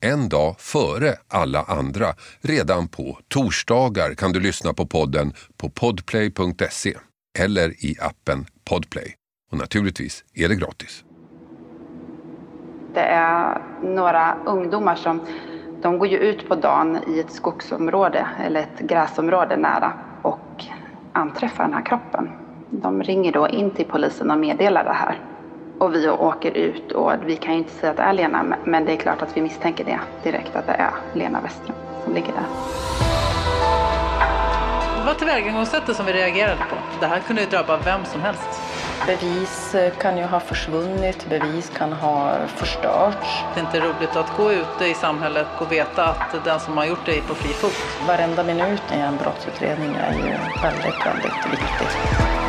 en dag före alla andra. Redan på torsdagar kan du lyssna på podden på podplay.se eller i appen Podplay. Och naturligtvis är det gratis. Det är några ungdomar som de går ju ut på dagen i ett skogsområde eller ett gräsområde nära och anträffar den här kroppen. De ringer då in till polisen och meddelar det här. Och vi åker ut och vi kan ju inte säga att det är Lena men det är klart att vi misstänker det direkt att det är Lena Westström som ligger där. Det var tillvägagångssättet som vi reagerade på. Det här kunde ju drabba vem som helst. Bevis kan ju ha försvunnit, bevis kan ha förstörts. Det är inte roligt att gå ute i samhället och veta att den som har gjort det är på fri fot. Varenda minut i en brottsutredning är ju väldigt, väldigt viktig.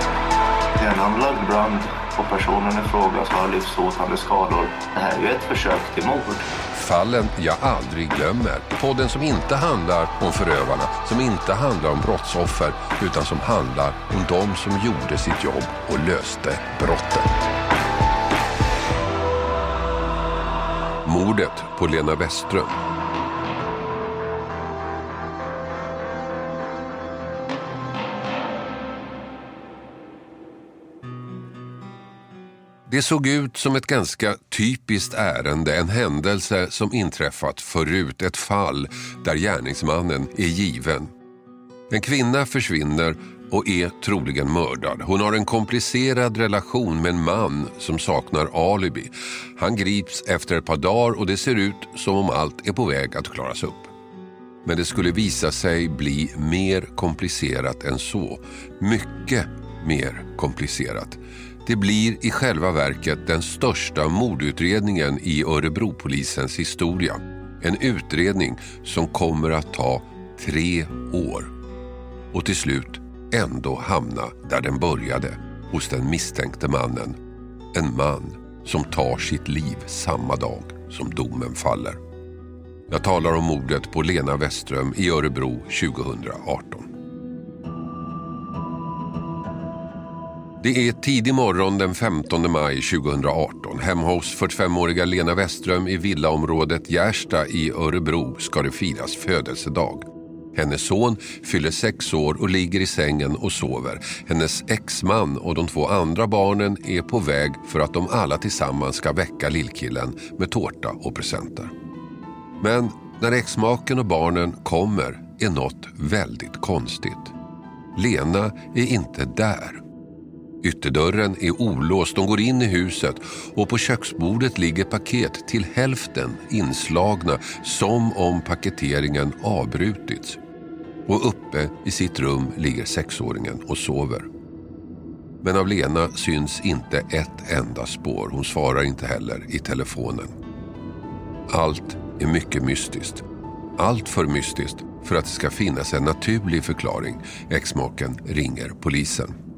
Det en anlagd brand och personen i fråga som har livshotande skador. Det här är ju ett försök till mord. Fallen jag aldrig glömmer. Podden som inte handlar om förövarna, som inte handlar om brottsoffer, utan som handlar om de som gjorde sitt jobb och löste brottet. Mordet på Lena Westström. Det såg ut som ett ganska typiskt ärende, en händelse som inträffat förut, ett fall där gärningsmannen är given. En kvinna försvinner och är troligen mördad. Hon har en komplicerad relation med en man som saknar alibi. Han grips efter ett par dagar och det ser ut som om allt är på väg att klaras upp. Men det skulle visa sig bli mer komplicerat än så. Mycket mer komplicerat. Det blir i själva verket den största mordutredningen i Örebropolisens historia. En utredning som kommer att ta tre år. Och till slut ändå hamna där den började, hos den misstänkte mannen. En man som tar sitt liv samma dag som domen faller. Jag talar om mordet på Lena Westström i Örebro 2018. Det är tidig morgon den 15 maj 2018. Hemma hos 45-åriga Lena Westström i villaområdet Gärsta i Örebro ska det firas födelsedag. Hennes son fyller sex år och ligger i sängen och sover. Hennes exman och de två andra barnen är på väg för att de alla tillsammans ska väcka lillkillen med tårta och presenter. Men när exmaken och barnen kommer är något väldigt konstigt. Lena är inte där. Ytterdörren är olåst, de går in i huset och på köksbordet ligger paket till hälften inslagna som om paketeringen avbrutits. Och uppe i sitt rum ligger sexåringen och sover. Men av Lena syns inte ett enda spår. Hon svarar inte heller i telefonen. Allt är mycket mystiskt. Allt för mystiskt för att det ska finnas en naturlig förklaring. Exmaken ringer polisen.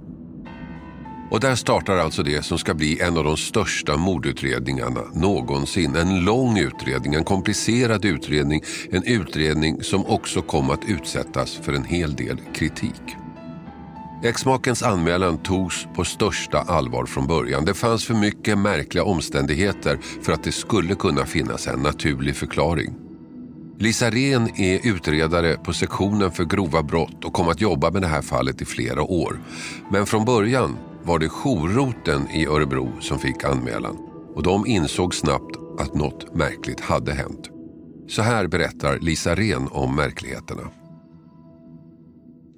Och där startar alltså det som ska bli en av de största mordutredningarna någonsin. En lång utredning, en komplicerad utredning, en utredning som också kom att utsättas för en hel del kritik. Exmakens anmälan togs på största allvar från början. Det fanns för mycket märkliga omständigheter för att det skulle kunna finnas en naturlig förklaring. Lisa Ren är utredare på sektionen för grova brott och kom att jobba med det här fallet i flera år. Men från början var det jourroten i Örebro som fick anmälan och de insåg snabbt att något märkligt hade hänt. Så här berättar Lisa Ren om märkligheterna.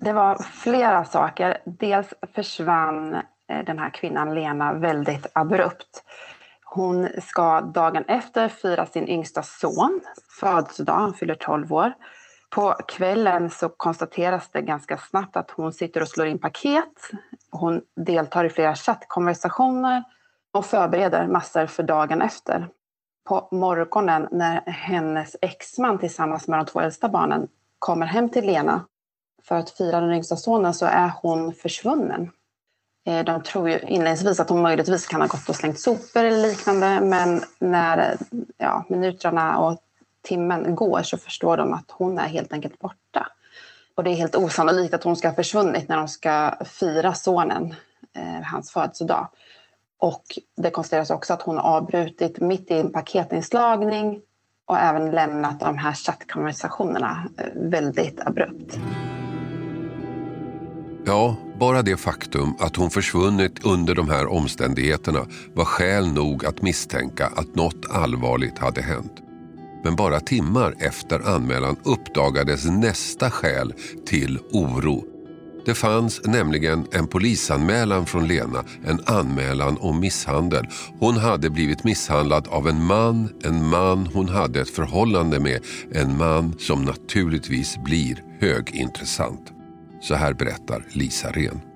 Det var flera saker. Dels försvann eh, den här kvinnan Lena väldigt abrupt. Hon ska dagen efter fira sin yngsta son födelsedag, han fyller 12 år. På kvällen så konstateras det ganska snabbt att hon sitter och slår in paket. Hon deltar i flera chattkonversationer och förbereder massor för dagen efter. På morgonen när hennes exman tillsammans med de två äldsta barnen kommer hem till Lena för att fira den yngsta sonen så är hon försvunnen. Eh, de tror ju inledningsvis att hon möjligtvis kan ha gått och slängt sopor eller liknande men när ja, minuterna och timmen går så förstår de att hon är helt enkelt borta. Och det är helt osannolikt att hon ska ha försvunnit när de ska fira sonen, eh, hans födelsedag. Och det konstateras också att hon har avbrutit mitt i en paketinslagning och även lämnat de här chattkonversationerna eh, väldigt abrupt. Ja, bara det faktum att hon försvunnit under de här omständigheterna var skäl nog att misstänka att något allvarligt hade hänt. Men bara timmar efter anmälan uppdagades nästa skäl till oro. Det fanns nämligen en polisanmälan från Lena, en anmälan om misshandel. Hon hade blivit misshandlad av en man, en man hon hade ett förhållande med, en man som naturligtvis blir högintressant. Så här berättar Lisa Ren.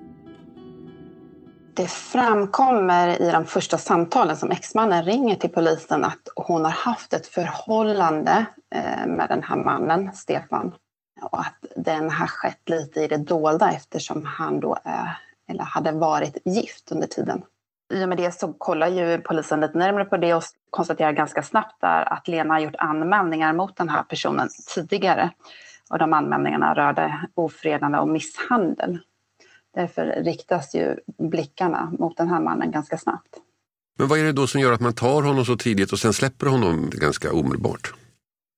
Det framkommer i de första samtalen som exmannen ringer till polisen att hon har haft ett förhållande eh, med den här mannen, Stefan. Och att den har skett lite i det dolda eftersom han då är, eller hade varit gift under tiden. I och med det så kollar ju polisen lite närmare på det och konstaterar ganska snabbt där att Lena har gjort anmälningar mot den här personen tidigare. Och de anmälningarna rörde ofredande och misshandel. Därför riktas ju blickarna mot den här mannen ganska snabbt. Men vad är det då som gör att man tar honom så tidigt och sen släpper honom ganska omedelbart?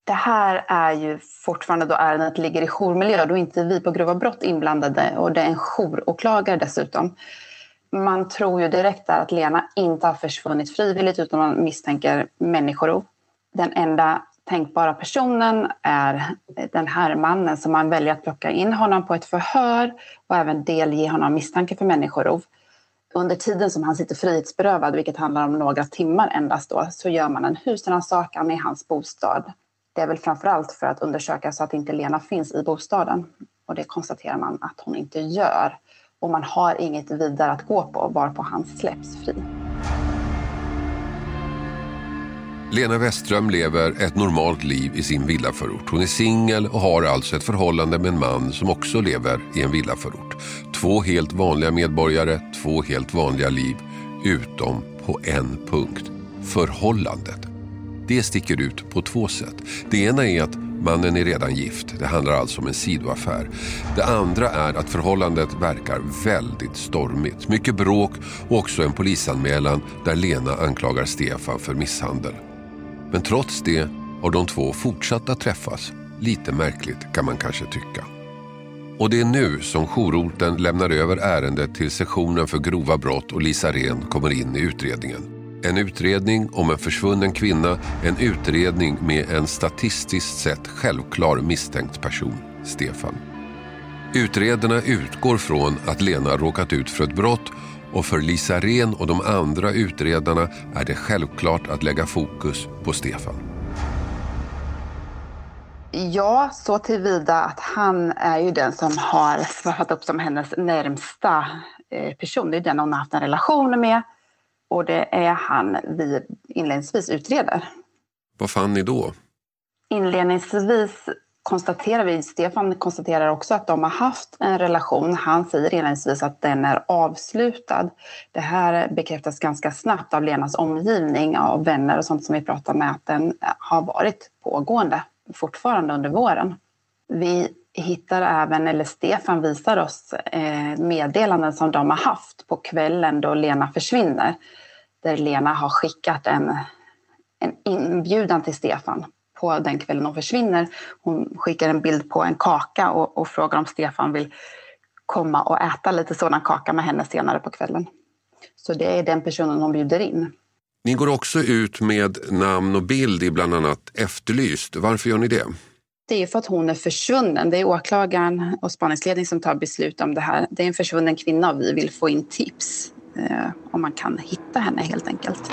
Det här är ju fortfarande då ärendet ligger i jourmiljö. Då är inte vi på grova brott inblandade och det är en jouråklagare dessutom. Man tror ju direkt där att Lena inte har försvunnit frivilligt utan man misstänker människorov. Den enda tänkbara personen är den här mannen som man väljer att plocka in honom på ett förhör och även delge honom misstanke för människorov. Under tiden som han sitter frihetsberövad, vilket handlar om några timmar endast då, så gör man en husrannsakan i hans bostad. Det är väl framför allt för att undersöka så att inte Lena finns i bostaden. Och det konstaterar man att hon inte gör. Och man har inget vidare att gå på varpå han släpps fri. Lena Westström lever ett normalt liv i sin villaförort. Hon är singel och har alltså ett förhållande med en man som också lever i en villaförort. Två helt vanliga medborgare, två helt vanliga liv, utom på en punkt. Förhållandet. Det sticker ut på två sätt. Det ena är att mannen är redan gift. Det handlar alltså om en sidoaffär. Det andra är att förhållandet verkar väldigt stormigt. Mycket bråk och också en polisanmälan där Lena anklagar Stefan för misshandel. Men trots det har de två fortsatt att träffas. Lite märkligt kan man kanske tycka. Och det är nu som jourorten lämnar över ärendet till sektionen för grova brott och Lisa Ren kommer in i utredningen. En utredning om en försvunnen kvinna, en utredning med en statistiskt sett självklar misstänkt person, Stefan. Utredarna utgår från att Lena råkat ut för ett brott och för Lisa Ren och de andra utredarna är det självklart att lägga fokus på Stefan. Ja, så tillvida att han är ju den som har svarat upp som hennes närmsta eh, person. Det är den hon har haft en relation med. Och det är han vi inledningsvis utreder. Vad fann ni då? Inledningsvis konstaterar vi, Stefan konstaterar också att de har haft en relation. Han säger inledningsvis att den är avslutad. Det här bekräftas ganska snabbt av Lenas omgivning, av vänner och sånt som vi pratar med, att den har varit pågående fortfarande under våren. Vi hittar även, eller Stefan visar oss eh, meddelanden som de har haft på kvällen då Lena försvinner. Där Lena har skickat en, en inbjudan till Stefan på den kvällen hon försvinner. Hon skickar en bild på en kaka och, och frågar om Stefan vill komma och äta lite sådan kaka med henne senare på kvällen. Så det är den personen hon bjuder in. Ni går också ut med namn och bild i bland annat Efterlyst. Varför gör ni det? Det är för att hon är försvunnen. Det är åklagaren och spaningsledning som tar beslut om det här. Det är en försvunnen kvinna och vi vill få in tips eh, om man kan hitta henne helt enkelt.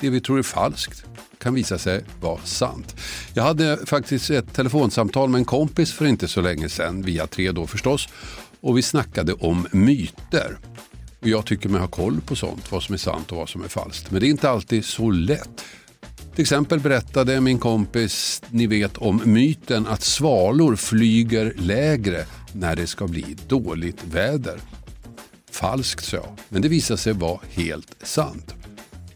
det vi tror är falskt kan visa sig vara sant. Jag hade faktiskt ett telefonsamtal med en kompis för inte så länge sedan, via tre då förstås, och vi snackade om myter. Och jag tycker mig ha koll på sånt, vad som är sant och vad som är falskt. Men det är inte alltid så lätt. Till exempel berättade min kompis, ni vet om myten att svalor flyger lägre när det ska bli dåligt väder. Falskt sa jag, men det visade sig vara helt sant.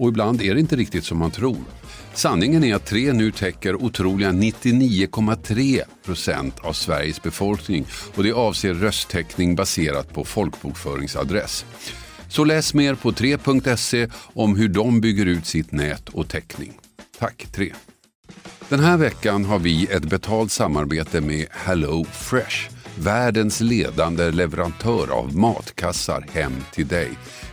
Och ibland är det inte riktigt som man tror. Sanningen är att tre nu täcker otroliga 99,3 procent av Sveriges befolkning och det avser rösttäckning baserat på folkbokföringsadress. Så läs mer på 3.se om hur de bygger ut sitt nät och täckning. Tack 3. Den här veckan har vi ett betalt samarbete med Hello Fresh, världens ledande leverantör av matkassar hem till dig.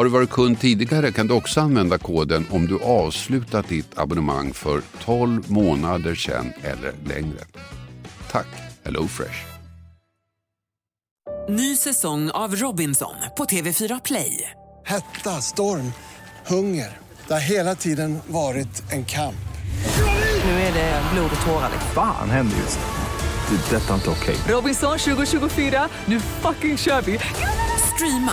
Har du varit kund tidigare kan du också använda koden om du avslutat ditt abonnemang för 12 månader sedan eller längre. Tack HelloFresh. Ny säsong av Robinson på TV4 Play. Hetta, storm, hunger. Det har hela tiden varit en kamp. Nu är det blod och tårar. Fan händer just. Det. är Detta är inte okej. Robinson 2024, nu fucking kör vi! Streama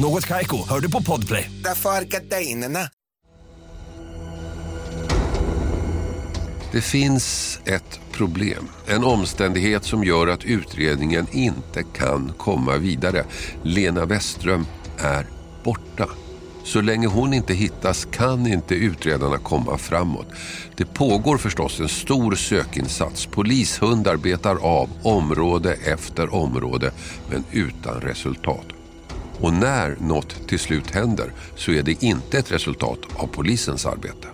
Något Kaiko, hör du på Podplay. Därför är gardinerna. Det finns ett problem. En omständighet som gör att utredningen inte kan komma vidare. Lena Westström är borta. Så länge hon inte hittas kan inte utredarna komma framåt. Det pågår förstås en stor sökinsats. Polishundar betar av område efter område men utan resultat. Och när något till slut händer så är det inte ett resultat av polisens arbete.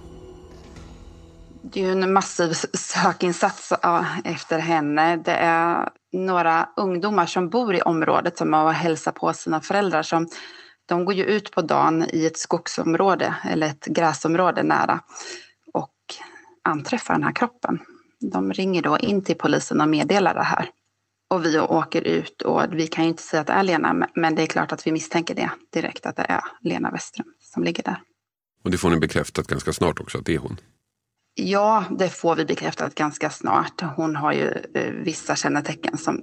Det är ju en massiv sökinsats efter henne. Det är några ungdomar som bor i området som har hälsat på sina föräldrar. Som, de går ju ut på dagen i ett skogsområde eller ett gräsområde nära och anträffar den här kroppen. De ringer då in till polisen och meddelar det här. Och vi åker ut och vi kan ju inte säga att det är Lena, men det är klart att vi misstänker det direkt att det är Lena Westström som ligger där. Och det får ni bekräftat ganska snart också, att det är hon? Ja, det får vi bekräftat ganska snart. Hon har ju eh, vissa kännetecken som,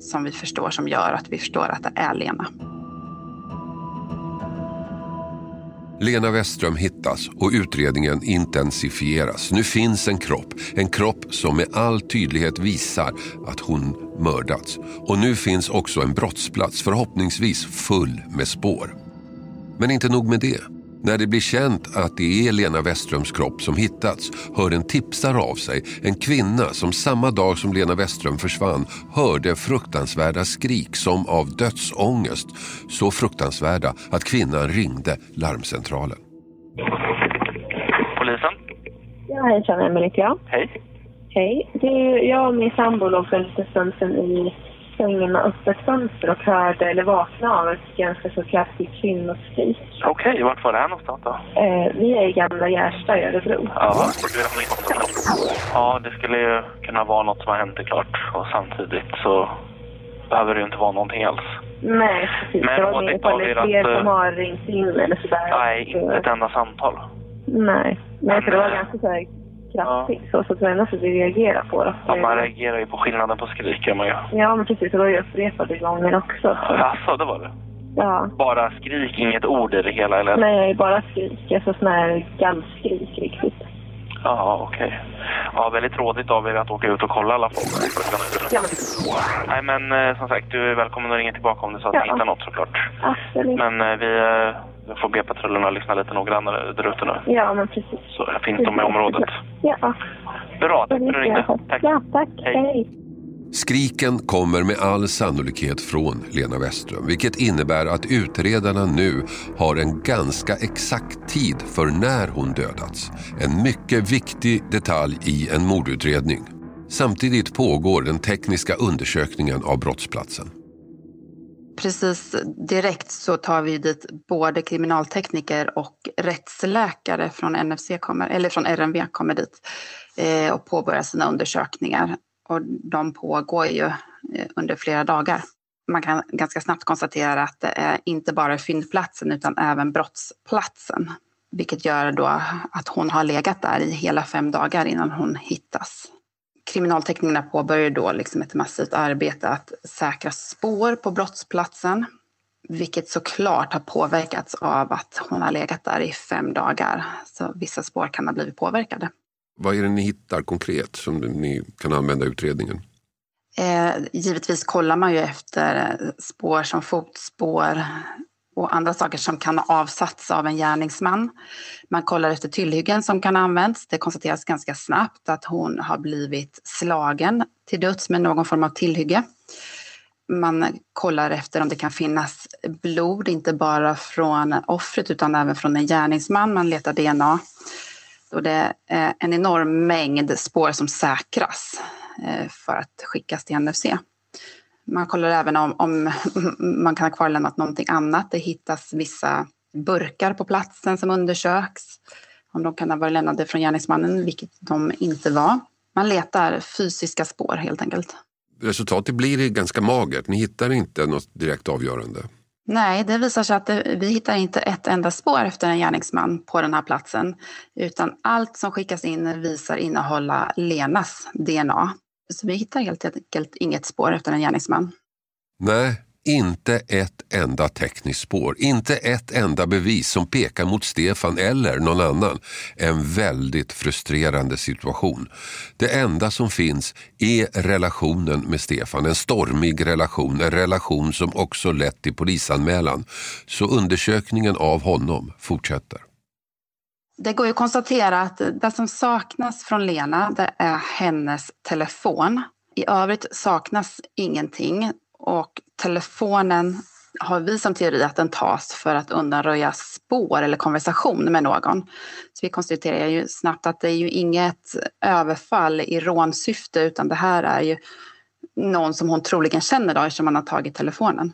som vi förstår som gör att vi förstår att det är Lena. Lena Westström hittas och utredningen intensifieras. Nu finns en kropp, en kropp som med all tydlighet visar att hon mördats. Och nu finns också en brottsplats, förhoppningsvis full med spår. Men inte nog med det. När det blir känt att det är Lena Westströms kropp som hittats hör en tipsare av sig, en kvinna som samma dag som Lena Westström försvann hörde fruktansvärda skrik som av dödsångest. Så fruktansvärda att kvinnan ringde larmcentralen. Polisen? Ja, hejsan, Emelie heter jag. Hej. Hej. Du, jag och min sambo låg för en stund sedan i sängen med öppet fönster och hörde, eller vaknade av ett ganska så kraftigt kvinnoskrik. Okej, okay, vart var det här någonstans då? Eh, vi är i Gamla Gärsta i Örebro. Ja. ja, det skulle ju kunna vara något som har hänt, det klart. Och samtidigt så behöver det ju inte vara någonting alls. Nej, precis. Men jag var inne på det fler som har ringt in eller sådär. Nej, inte ett enda samtal. Nej, men för det var ganska så kraftigt ja. så, så att vi reagerar på det. Ja, man reagerar ju på skillnaden på skrik gör man ju. Ja, men precis. Och ju upprepade gånger också. Så. Det var det? Ja. Bara skrik, inget ord i det hela eller? Nej, bara skrik. Alltså sån här gallskrik riktigt. Ja, okej. Okay. Ja, väldigt rådigt av er att åka ut och kolla alla fall. Ja. Nej, men eh, som sagt, du är välkommen att ringa tillbaka om det så att ja. hittar något såklart. Absolut. Men eh, vi eh, får be patrullerna lyssna lite noggrannare där ute nu. Ja, men precis. Så finns de i området. Ja. Bra, tack för att du ringde. Tack. Ja, tack. Hej. Hej. Skriken kommer med all sannolikhet från Lena Westström vilket innebär att utredarna nu har en ganska exakt tid för när hon dödats. En mycket viktig detalj i en mordutredning. Samtidigt pågår den tekniska undersökningen av brottsplatsen. Precis direkt så tar vi dit både kriminaltekniker och rättsläkare från, NFC kommer, eller från RMV kommer dit eh, och påbörjar sina undersökningar och de pågår ju eh, under flera dagar. Man kan ganska snabbt konstatera att det är inte bara fyndplatsen utan även brottsplatsen. Vilket gör då att hon har legat där i hela fem dagar innan hon hittas. Kriminalteknikerna påbörjar då liksom ett massivt arbete att säkra spår på brottsplatsen. Vilket såklart har påverkats av att hon har legat där i fem dagar. Så vissa spår kan ha blivit påverkade. Vad är det ni hittar konkret som ni kan använda i utredningen? Eh, givetvis kollar man ju efter spår som fotspår och andra saker som kan ha avsatts av en gärningsman. Man kollar efter tillhyggen som kan ha använts. Det konstateras ganska snabbt att hon har blivit slagen till döds med någon form av tillhygge. Man kollar efter om det kan finnas blod, inte bara från offret utan även från en gärningsman. Man letar DNA och det är en enorm mängd spår som säkras eh, för att skickas till NFC. Man kollar även om, om man kan ha kvarlämnat någonting annat. Det hittas vissa burkar på platsen som undersöks. Om de kan ha varit lämnade från gärningsmannen, vilket de inte var. Man letar fysiska spår helt enkelt. Resultatet blir ganska magert. Ni hittar inte något direkt avgörande. Nej, det visar sig att det, vi hittar inte ett enda spår efter en gärningsman på den här platsen. Utan allt som skickas in visar innehålla Lenas DNA. Så vi hittar helt enkelt inget spår efter en gärningsman. Nej, inte ett enda tekniskt spår, inte ett enda bevis som pekar mot Stefan eller någon annan. En väldigt frustrerande situation. Det enda som finns är relationen med Stefan, en stormig relation, en relation som också lett till polisanmälan. Så undersökningen av honom fortsätter. Det går ju att konstatera att det som saknas från Lena det är hennes telefon. I övrigt saknas ingenting och telefonen har vi som teori att den tas för att undanröja spår eller konversation med någon. Så vi konstaterar ju snabbt att det är ju inget överfall i rånsyfte utan det här är ju någon som hon troligen känner då eftersom man har tagit telefonen.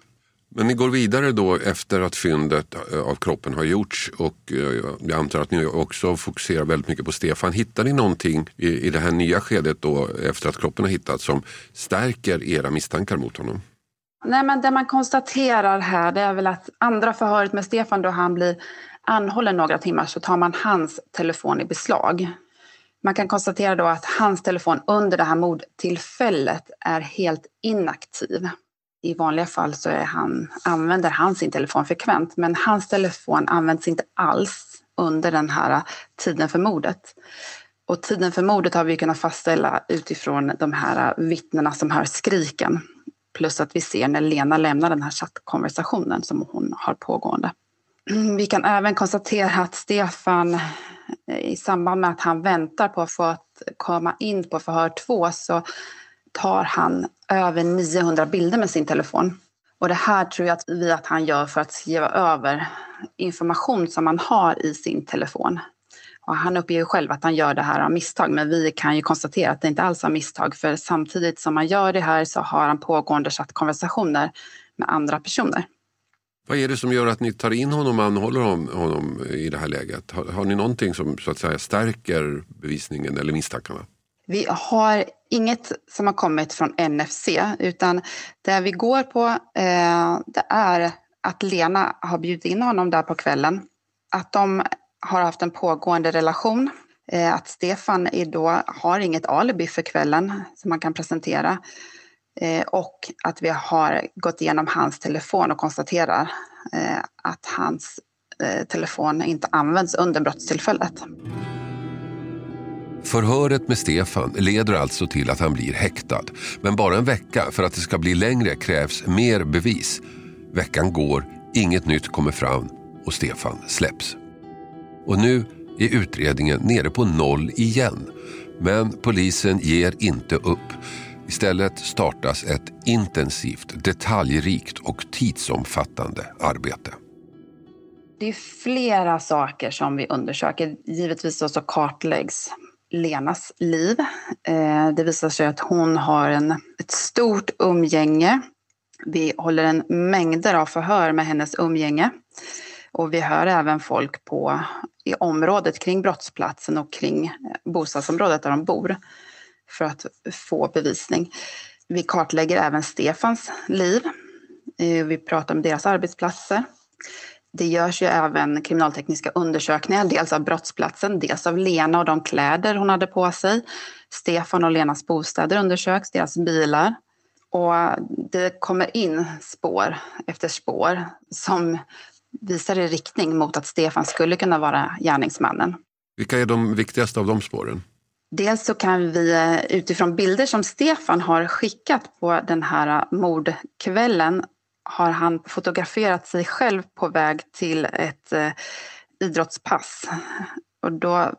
Men ni går vidare då efter att fyndet eh, av kroppen har gjorts och eh, jag antar att ni också fokuserar väldigt mycket på Stefan. Hittar ni någonting i, i det här nya skedet då efter att kroppen har hittats som stärker era misstankar mot honom? Nej, men det man konstaterar här det är väl att andra förhöret med Stefan då han blir anhållen några timmar så tar man hans telefon i beslag. Man kan konstatera då att hans telefon under det här mordtillfället är helt inaktiv. I vanliga fall så är han, använder han sin telefon frekvent men hans telefon används inte alls under den här tiden för mordet. Och tiden för mordet har vi kunnat fastställa utifrån de här vittnena som hör skriken. Plus att vi ser när Lena lämnar den här chattkonversationen som hon har pågående. Vi kan även konstatera att Stefan eh, i samband med att han väntar på att få komma in på förhör två så tar han över 900 bilder med sin telefon. Och det här tror jag att vi att han gör för att skriva över information som han har i sin telefon. Och han uppger ju själv att han gör det här av misstag men vi kan ju konstatera att det inte alls är misstag för samtidigt som han gör det här så har han pågående chattkonversationer med andra personer. Vad är det som gör att ni tar in honom och anhåller honom i det här läget? Har, har ni någonting som så att säga stärker bevisningen eller misstankarna? Vi har inget som har kommit från NFC utan det vi går på eh, det är att Lena har bjudit in honom där på kvällen. Att de har haft en pågående relation. Eh, att Stefan då har inget alibi för kvällen som man kan presentera. Eh, och att vi har gått igenom hans telefon och konstaterar eh, att hans eh, telefon inte används under brottstillfället. Förhöret med Stefan leder alltså till att han blir häktad. Men bara en vecka för att det ska bli längre krävs mer bevis. Veckan går, inget nytt kommer fram och Stefan släpps. Och nu är utredningen nere på noll igen. Men polisen ger inte upp. Istället startas ett intensivt, detaljrikt och tidsomfattande arbete. Det är flera saker som vi undersöker. Givetvis så kartläggs Lenas liv. Eh, det visar sig att hon har en, ett stort umgänge. Vi håller en mängder av förhör med hennes umgänge. Och vi hör även folk på, i området kring brottsplatsen och kring eh, bostadsområdet där de bor för att få bevisning. Vi kartlägger även Stefans liv. Eh, vi pratar om deras arbetsplatser. Det görs ju även kriminaltekniska undersökningar, dels av brottsplatsen, dels av Lena och de kläder hon hade på sig. Stefan och Lenas bostäder undersöks, deras bilar. Och det kommer in spår efter spår som visar i riktning mot att Stefan skulle kunna vara gärningsmannen. Vilka är de viktigaste av de spåren? Dels så kan vi eh, utifrån bilder som Stefan har skickat på den här eh, mordkvällen har han fotograferat sig själv på väg till ett eh, idrottspass. Och då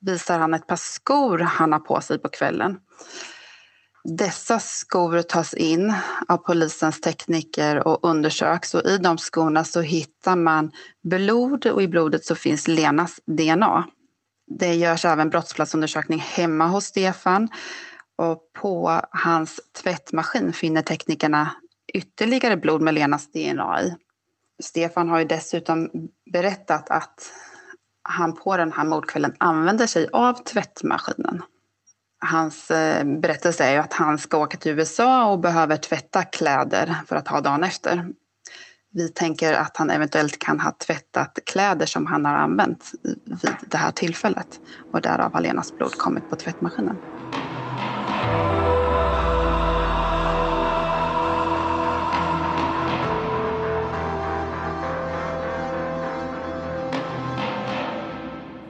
visar han ett par skor han har på sig på kvällen. Dessa skor tas in av polisens tekniker och undersöks och i de skorna så hittar man blod och i blodet så finns Lenas DNA. Det görs även brottsplatsundersökning hemma hos Stefan och på hans tvättmaskin finner teknikerna ytterligare blod med Lenas DNA i. Stefan har ju dessutom berättat att han på den här mordkvällen använder sig av tvättmaskinen. Hans eh, berättelse är ju att han ska åka till USA och behöver tvätta kläder för att ha dagen efter. Vi tänker att han eventuellt kan ha tvättat kläder som han har använt vid det här tillfället och därav har Lenas blod kommit på tvättmaskinen.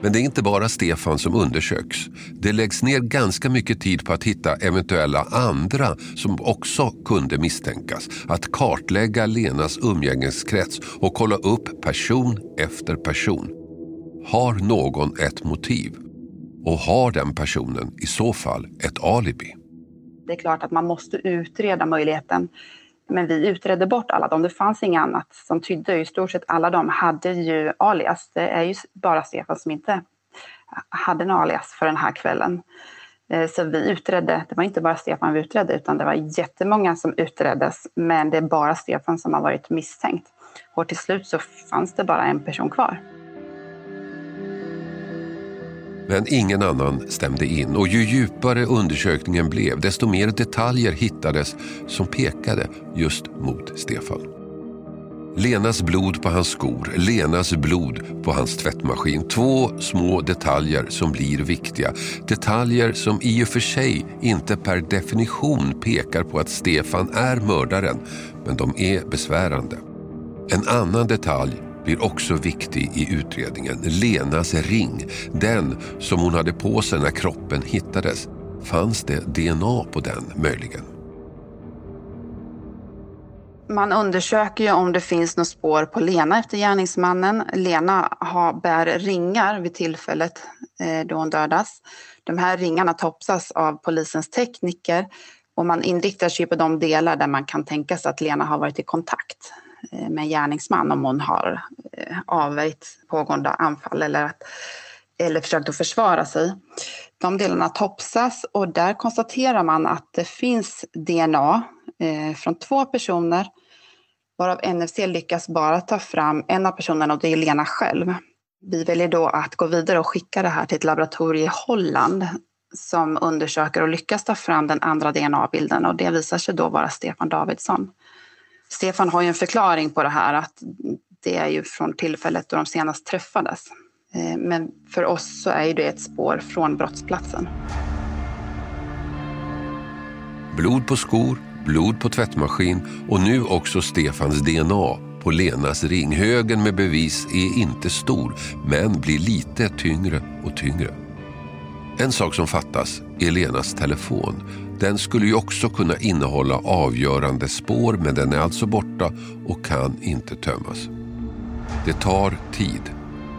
Men det är inte bara Stefan som undersöks. Det läggs ner ganska mycket tid på att hitta eventuella andra som också kunde misstänkas. Att kartlägga Lenas umgängeskrets och kolla upp person efter person. Har någon ett motiv? Och har den personen i så fall ett alibi? Det är klart att man måste utreda möjligheten men vi utredde bort alla dem. Det fanns inget annat som tydde. I stort sett alla de hade ju alias. Det är ju bara Stefan som inte hade en alias för den här kvällen. Eh, så vi utredde, det var inte bara Stefan vi utredde utan det var jättemånga som utreddes men det är bara Stefan som har varit misstänkt. Och till slut så fanns det bara en person kvar. Men ingen annan stämde in och ju djupare undersökningen blev desto mer detaljer hittades som pekade just mot Stefan. Lenas blod på hans skor, Lenas blod på hans tvättmaskin. Två små detaljer som blir viktiga. Detaljer som i och för sig inte per definition pekar på att Stefan är mördaren, men de är besvärande. En annan detalj blir också viktig i utredningen. Lenas ring, den som hon hade på sig när kroppen hittades. Fanns det DNA på den möjligen? Man undersöker ju om det finns något spår på Lena efter gärningsmannen. Lena har, bär ringar vid tillfället eh, då hon dödas. De här ringarna topsas av polisens tekniker och man inriktar sig på de delar där man kan tänka sig att Lena har varit i kontakt Eh, med en gärningsman om hon har eh, avvärjt pågående anfall eller, att, eller försökt att försvara sig. De delarna topsas och där konstaterar man att det finns DNA eh, från två personer varav NFC lyckas bara ta fram en av personerna och det är Lena själv. Vi väljer då att gå vidare och skicka det här till ett laboratorium i Holland som undersöker och lyckas ta fram den andra DNA-bilden och det visar sig då vara Stefan Davidsson. Stefan har ju en förklaring på det här att det är ju från tillfället då de senast träffades. Eh, men för oss så är ju det ett spår från brottsplatsen. Blod på skor, blod på tvättmaskin och nu också Stefans DNA på Lenas ring. Högen med bevis är inte stor, men blir lite tyngre och tyngre. En sak som fattas är Lenas telefon. Den skulle ju också kunna innehålla avgörande spår, men den är alltså borta och kan inte tömmas. Det tar tid,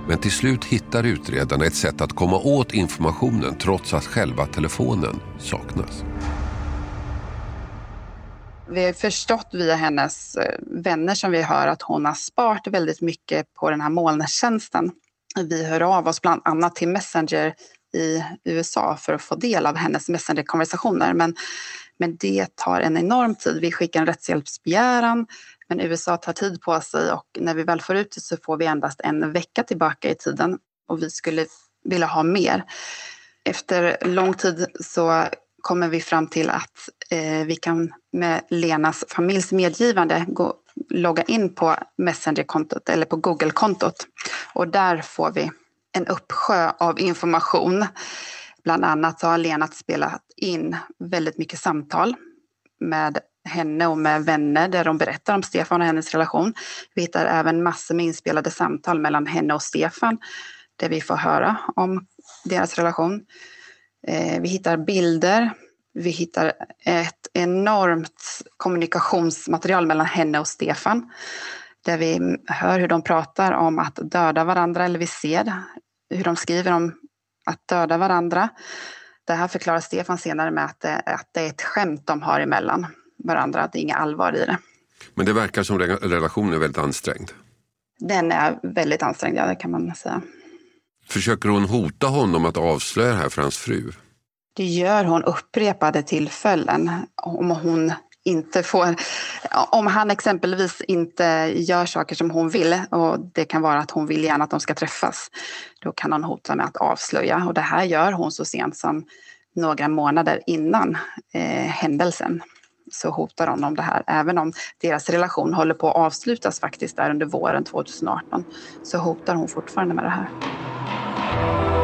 men till slut hittar utredarna ett sätt att komma åt informationen trots att själva telefonen saknas. Vi har förstått via hennes eh, vänner som vi hör att hon har sparat väldigt mycket på den här molntjänsten. Vi hör av oss bland annat till Messenger i USA för att få del av hennes Messenger-konversationer. Men, men det tar en enorm tid. Vi skickar en rättshjälpsbegäran men USA tar tid på sig och när vi väl får ut det så får vi endast en vecka tillbaka i tiden och vi skulle vilja ha mer. Efter lång tid så kommer vi fram till att eh, vi kan med Lenas familjs medgivande gå, logga in på Messenger-kontot eller på Google-kontot. Och där får vi en uppsjö av information. Bland annat så har Lena spelat in väldigt mycket samtal med henne och med vänner där de berättar om Stefan och hennes relation. Vi hittar även massor med inspelade samtal mellan henne och Stefan där vi får höra om deras relation. Eh, vi hittar bilder, vi hittar ett enormt kommunikationsmaterial mellan henne och Stefan. Där vi hör hur de pratar om att döda varandra, eller vi ser hur de skriver om att döda varandra. Det här förklarar Stefan senare med att det, att det är ett skämt de har emellan varandra, att det är inget allvar i det. Men det verkar som re- relationen är väldigt ansträngd. Den är väldigt ansträngd, ja det kan man säga. Försöker hon hota honom att avslöja det här för hans fru? Det gör hon upprepade tillfällen. Om hon inte får, om han exempelvis inte gör saker som hon vill och det kan vara att hon vill gärna att de ska träffas. Då kan hon hota med att avslöja och det här gör hon så sent som några månader innan eh, händelsen. Så hotar hon om det här. Även om deras relation håller på att avslutas faktiskt där under våren 2018 så hotar hon fortfarande med det här.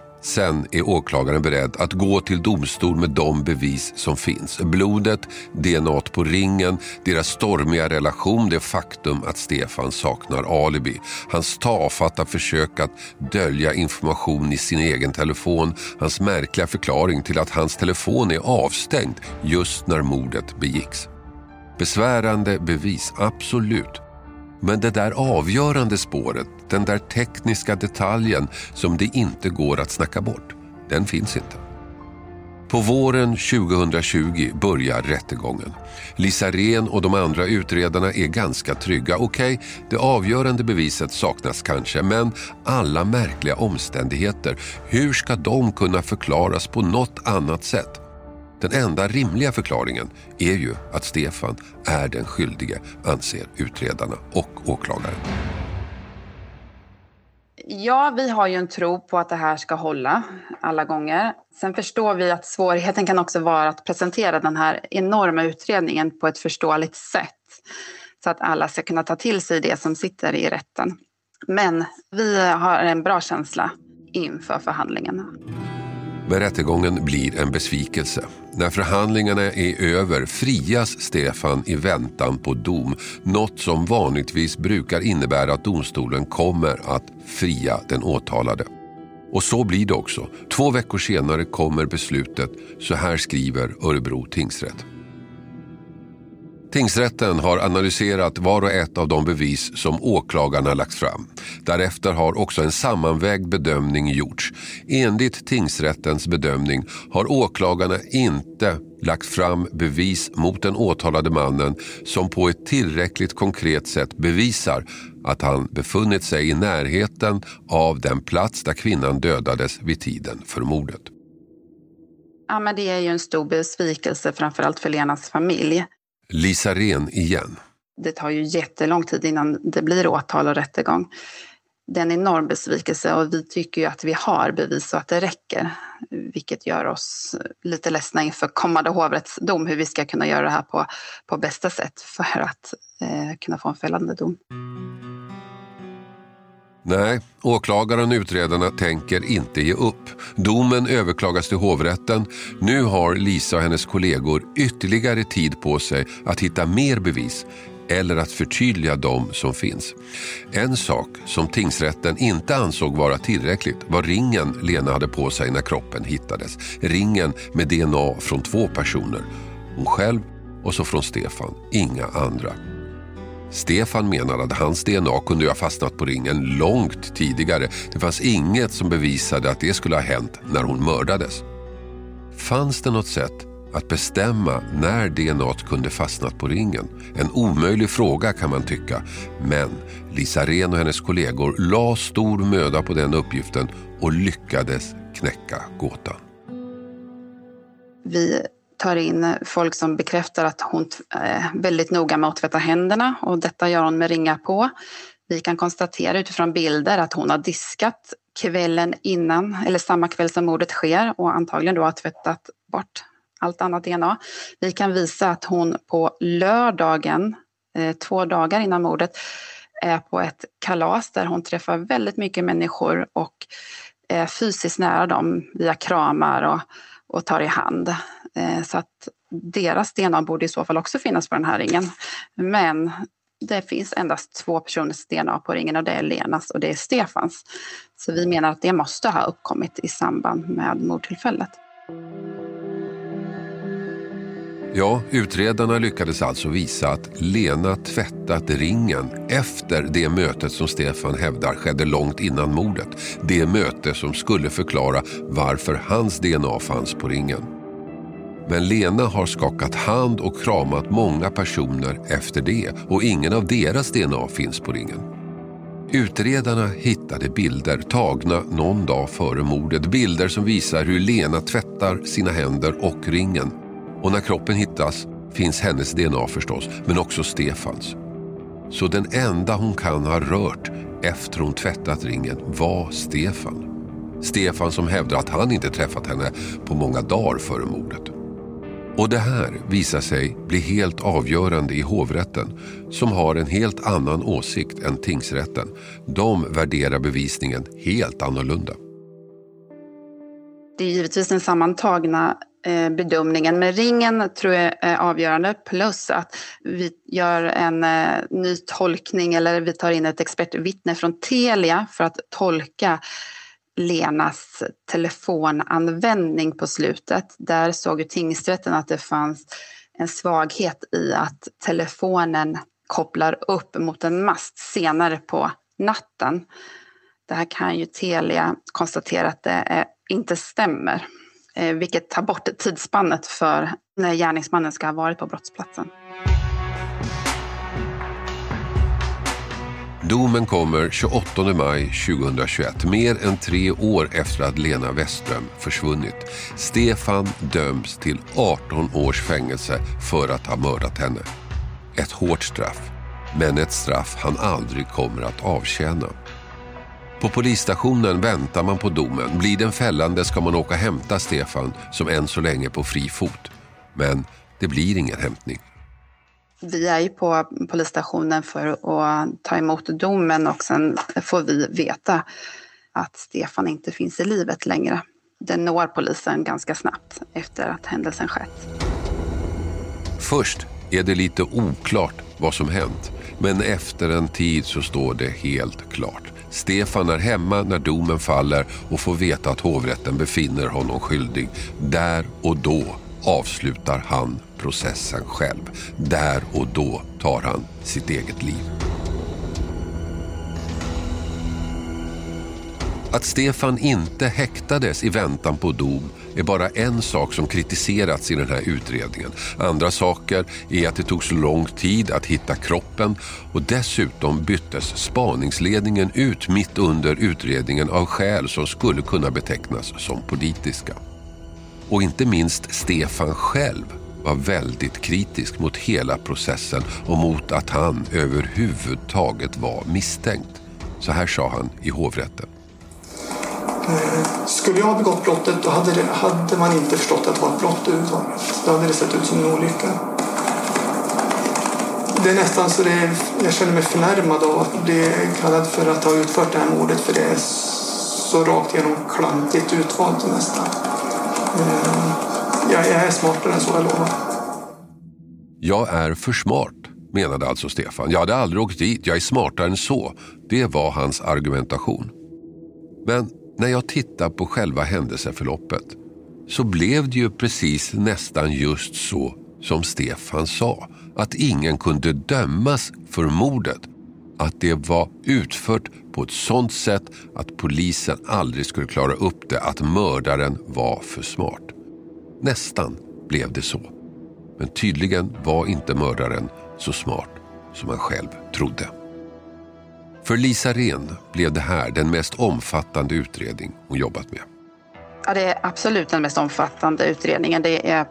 Sen är åklagaren beredd att gå till domstol med de bevis som finns. Blodet, DNA på ringen, deras stormiga relation, det faktum att Stefan saknar alibi. Hans tafatta försök att dölja information i sin egen telefon. Hans märkliga förklaring till att hans telefon är avstängd just när mordet begicks. Besvärande bevis, absolut. Men det där avgörande spåret, den där tekniska detaljen som det inte går att snacka bort, den finns inte. På våren 2020 börjar rättegången. Lisa Ren och de andra utredarna är ganska trygga. Okej, okay, det avgörande beviset saknas kanske, men alla märkliga omständigheter, hur ska de kunna förklaras på något annat sätt? Den enda rimliga förklaringen är ju att Stefan är den skyldige, anser utredarna och åklagaren. Ja, vi har ju en tro på att det här ska hålla alla gånger. Sen förstår vi att svårigheten kan också vara att presentera den här enorma utredningen på ett förståeligt sätt så att alla ska kunna ta till sig det som sitter i rätten. Men vi har en bra känsla inför förhandlingarna. Men rättegången blir en besvikelse. När förhandlingarna är över frias Stefan i väntan på dom. Något som vanligtvis brukar innebära att domstolen kommer att fria den åtalade. Och så blir det också. Två veckor senare kommer beslutet. Så här skriver Örebro tingsrätt. Tingsrätten har analyserat var och ett av de bevis som åklagarna lagt fram. Därefter har också en sammanvägd bedömning gjorts. Enligt tingsrättens bedömning har åklagarna inte lagt fram bevis mot den åtalade mannen som på ett tillräckligt konkret sätt bevisar att han befunnit sig i närheten av den plats där kvinnan dödades vid tiden för mordet. Ja, men det är ju en stor besvikelse framförallt för Lenas familj. Lisa Ren igen. Det tar ju jättelång tid innan det blir åtal och rättegång. Det är en enorm besvikelse och vi tycker ju att vi har bevis och att det räcker. Vilket gör oss lite ledsna inför kommande hovrättsdom hur vi ska kunna göra det här på, på bästa sätt för att eh, kunna få en fällande dom. Nej, åklagaren och utredarna tänker inte ge upp. Domen överklagas till hovrätten. Nu har Lisa och hennes kollegor ytterligare tid på sig att hitta mer bevis eller att förtydliga de som finns. En sak som tingsrätten inte ansåg vara tillräckligt var ringen Lena hade på sig när kroppen hittades. Ringen med DNA från två personer. Hon själv och så från Stefan, inga andra. Stefan menade att hans DNA kunde ha fastnat på ringen långt tidigare. Det fanns inget som bevisade att det skulle ha hänt när hon mördades. Fanns det något sätt att bestämma när DNA kunde fastnat på ringen? En omöjlig fråga kan man tycka. Men Lisa Ren och hennes kollegor la stor möda på den uppgiften och lyckades knäcka gåtan. Vi tar in folk som bekräftar att hon är väldigt noga med att tvätta händerna och detta gör hon med ringar på. Vi kan konstatera utifrån bilder att hon har diskat kvällen innan eller samma kväll som mordet sker och antagligen då har tvättat bort allt annat DNA. Vi kan visa att hon på lördagen, eh, två dagar innan mordet, är på ett kalas där hon träffar väldigt mycket människor och är fysiskt nära dem via kramar och, och tar i hand. Eh, så att deras DNA borde i så fall också finnas på den här ringen. Men det finns endast två personers DNA på ringen och det är Lenas och det är Stefans. Så vi menar att det måste ha uppkommit i samband med mordtillfället. Ja, utredarna lyckades alltså visa att Lena tvättat ringen efter det mötet som Stefan hävdar skedde långt innan mordet. Det möte som skulle förklara varför hans DNA fanns på ringen. Men Lena har skakat hand och kramat många personer efter det och ingen av deras DNA finns på ringen. Utredarna hittade bilder tagna någon dag före mordet. Bilder som visar hur Lena tvättar sina händer och ringen. Och när kroppen hittas finns hennes DNA förstås, men också Stefans. Så den enda hon kan ha rört efter hon tvättat ringen var Stefan. Stefan som hävdar att han inte träffat henne på många dagar före mordet. Och det här visar sig bli helt avgörande i hovrätten som har en helt annan åsikt än tingsrätten. De värderar bevisningen helt annorlunda. Det är givetvis den sammantagna eh, bedömningen, men ringen tror jag är avgörande plus att vi gör en eh, ny tolkning eller vi tar in ett expertvittne från Telia för att tolka Lenas telefonanvändning på slutet. Där såg ju tingsrätten att det fanns en svaghet i att telefonen kopplar upp mot en mast senare på natten. Det här kan ju Telia konstatera att det inte stämmer, eh, vilket tar bort tidsspannet för när gärningsmannen ska ha varit på brottsplatsen. Domen kommer 28 maj 2021, mer än tre år efter att Lena Westström försvunnit. Stefan döms till 18 års fängelse för att ha mördat henne. Ett hårt straff, men ett straff han aldrig kommer att avtjäna. På polisstationen väntar man på domen. Blir den fällande ska man åka och hämta Stefan som än så länge är på fri fot. Men det blir ingen hämtning. Vi är ju på polisstationen för att ta emot domen och sen får vi veta att Stefan inte finns i livet längre. Det når polisen ganska snabbt efter att händelsen skett. Först är det lite oklart vad som hänt. Men efter en tid så står det helt klart. Stefan är hemma när domen faller och får veta att hovrätten befinner honom skyldig. Där och då avslutar han processen själv. Där och då tar han sitt eget liv. Att Stefan inte häktades i väntan på dom är bara en sak som kritiserats i den här utredningen. Andra saker är att det tog så lång tid att hitta kroppen och dessutom byttes spaningsledningen ut mitt under utredningen av skäl som skulle kunna betecknas som politiska. Och inte minst Stefan själv var väldigt kritisk mot hela processen och mot att han överhuvudtaget var misstänkt. Så här sa han i hovrätten. Eh, skulle jag ha begått brottet då hade, det, hade man inte förstått att det var ett brott överhuvudtaget. Då hade det sett ut som en olycka. Det är nästan så det, jag känner mig förnärmad av att bli kallad för att ha utfört det här mordet för det är så rakt igenom klantigt utvalt nästan. Mm jag, är smartare än så, jag lovar. Jag är för smart, menade alltså Stefan. Jag hade aldrig åkt dit, jag är smartare än så. Det var hans argumentation. Men när jag tittar på själva händelseförloppet så blev det ju precis nästan just så som Stefan sa. Att ingen kunde dömas för mordet. Att det var utfört på ett sådant sätt att polisen aldrig skulle klara upp det. Att mördaren var för smart. Nästan blev det så. Men tydligen var inte mördaren så smart som han själv trodde. För Lisa Ren blev det här den mest omfattande utredning hon jobbat med. Ja, det är absolut den mest omfattande utredningen. Det är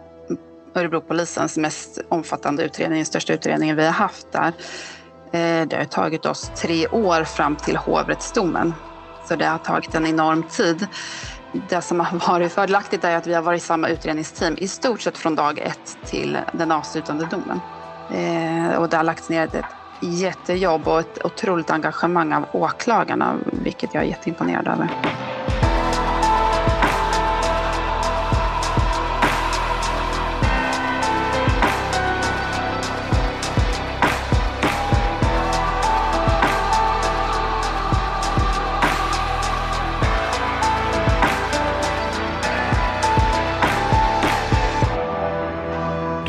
Örebropolisens mest omfattande utredning, den största utredningen vi har haft där. Eh, det har tagit oss tre år fram till hovrättsdomen. Så det har tagit en enorm tid. Det som har varit fördelaktigt är att vi har varit samma utredningsteam i stort sett från dag ett till den avslutande domen. Eh, och det har lagts ner ett jättejobb och ett otroligt engagemang av åklagarna, vilket jag är jätteimponerad över.